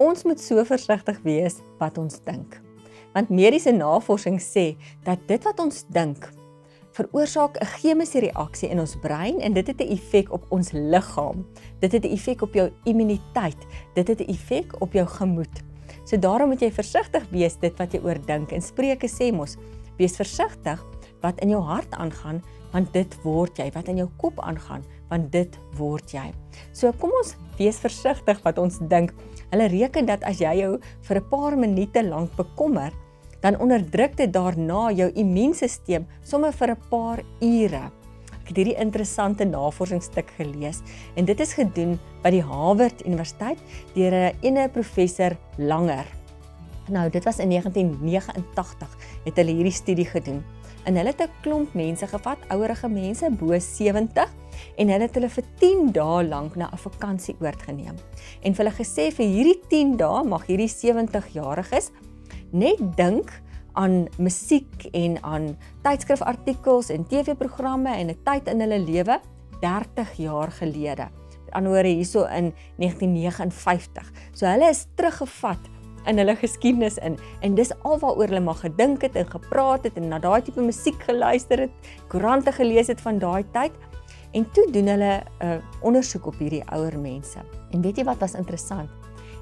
Ons moet so versigtig wees wat ons dink. Want mediese navorsing sê dat dit wat ons dink veroorsaak 'n chemiese reaksie in ons brein en dit het 'n effek op ons liggaam. Dit het 'n effek op jou immuniteit. Dit het 'n effek op jou gemoed. So daarom moet jy versigtig wees dit wat jy oordink. En Spreuke sê mos, wees versigtig wat in jou hart aangaan, want dit word jy. Wat in jou kop aangaan, want dit word jy. So kom ons wees versigtig wat ons dink. Hulle reken dat as jy jou vir 'n paar minute lank bekommer, dan onderdruk dit daarna jou immuunstelsel sommer vir 'n paar ure. Ek het hierdie interessante navorsingsstuk gelees en dit is gedoen by die Harvard Universiteit deur 'n ene professor Langer. Nou, dit was in 1989 het hulle hierdie studie gedoen. En hulle het 'n klomp mense gevat, ouerige mense bo 70 en hulle het hulle vir 10 dae lank na 'n vakansie oorgeneem. En hulle gesê vir hierdie 10 dae mag hierdie 70-jariges net dink aan musiek en aan tydskrifartikels en TV-programme en 'n tyd in hulle lewe 30 jaar gelede. Met ander woorde hierso in 1959. So hulle is teruggevat in hulle geskiedenis in en dis alwaaroor hulle maar gedink het en gepraat het en na daai tipe musiek geluister het, koerante gelees het van daai tyd. En toe doen hulle 'n uh, ondersoek op hierdie ouer mense. En weet jy wat was interessant?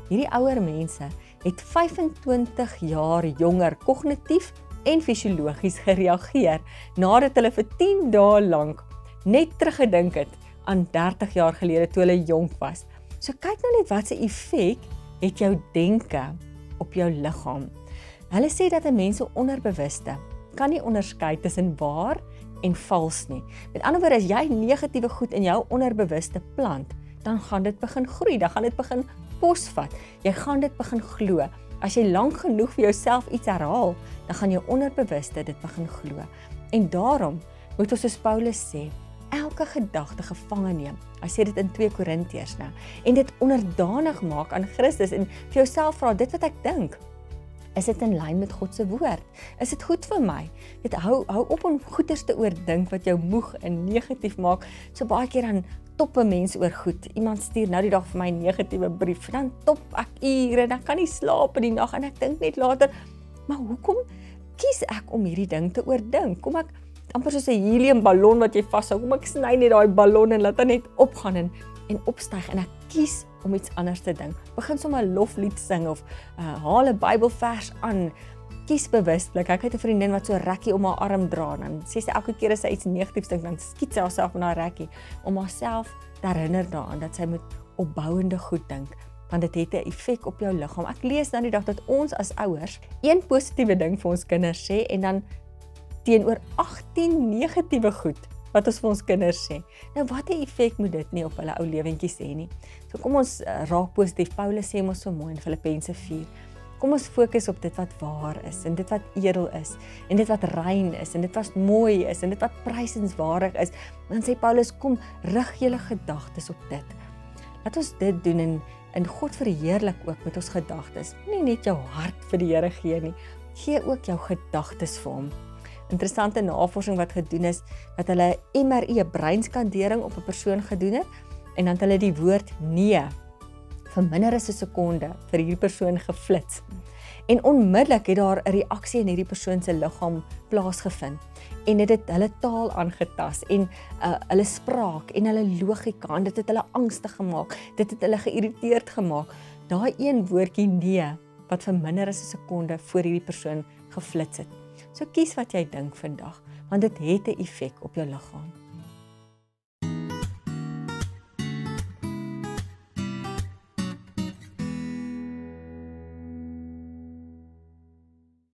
Hierdie ouer mense het 25 jaar jonger kognitief en fisiologies gereageer nadat hulle vir 10 dae lank net teruggedink het aan 30 jaar gelede toe hulle jonk was. So kyk nou net wat se effek het jou denke op jou liggaam. Hulle sê dat 'n mens se onderbewuste kan nie onderskei tussen waar en vals nie. Met ander woorde, as jy negatiewe goed in jou onderbewuste plant, dan gaan dit begin groei, dan gaan dit begin posvat. Jy gaan dit begin glo. As jy lank genoeg vir jouself iets herhaal, dan gaan jou onderbewuste dit begin glo. En daarom moet ons soos Paulus sê, elke gedagte gevange neem. Hy sê dit in 2 Korintiërs nou en dit onderdanig maak aan Christus en vir jouself vra dit wat ek dink. Is dit in lyn met God se woord? Is dit goed vir my? Dit hou hou op om goeters te oordink wat jou moeg en negatief maak. So baie keer dan toppe mense oor goed. Iemand stuur nou die dag vir my 'n negatiewe brief. Dan top ek ure, dan kan nie slaap in die nag en ek dink net later, maar hoekom kies ek om hierdie ding te oordink? Kom ek amper soos 'n heliumballon wat jy vashou. Kom ek sny net daai ballon en laat dit net opgaan en en opstyg en ek kies om iets anders te dink. Begin sommer 'n loflied sing of uh, haal 'n Bybelvers aan. Kies bewuslik. Ek het 'n vriendin wat so rekkie om haar arm dra en dan sê sy elke keer as sy iets negatiefs dink, dan skiet sy haarself in haar rekkie om haarself te herinner daaraan dat sy moet opbouende goed dink want dit het 'n effek op jou liggaam. Ek lees dan die dag dat ons as ouers een positiewe ding vir ons kinders sê en dan teenoor 18 negatiewe goed wat ons vir ons kinders sê. Nou watter effek moet dit nie op hulle ou lewentjies hê nie. So kom ons uh, raak positief. Paulus sê mos so mooi in Filippense 4. Kom ons fokus op dit wat waar is en dit wat edel is en dit wat rein is en dit wat mooi is en dit wat prysenswaardig is. Dan sê Paulus kom rig julle gedagtes op dit. Laat ons dit doen en in God verheerlik ook met ons gedagtes. Nie net jou hart vir die Here gee nie, gee ook jou gedagtes vir hom interessante navorsing wat gedoen is dat hulle MRI 'n breinskandering op 'n persoon gedoen het en dan het hulle die woord nee vir minder as 'n sekonde vir hierdie persoon geflits. En onmiddellik het daar 'n reaksie in hierdie persoon se liggaam plaasgevind en dit het hulle taal aangetas en uh, hulle spraak en hulle logika en dit het hulle angstig gemaak. Dit het hulle geïrriteerd gemaak. Daai een woordjie nee wat vir minder as 'n sekonde voor hierdie persoon geflits het. So kies wat jy dink vandag, want dit het 'n effek op jou liggaam.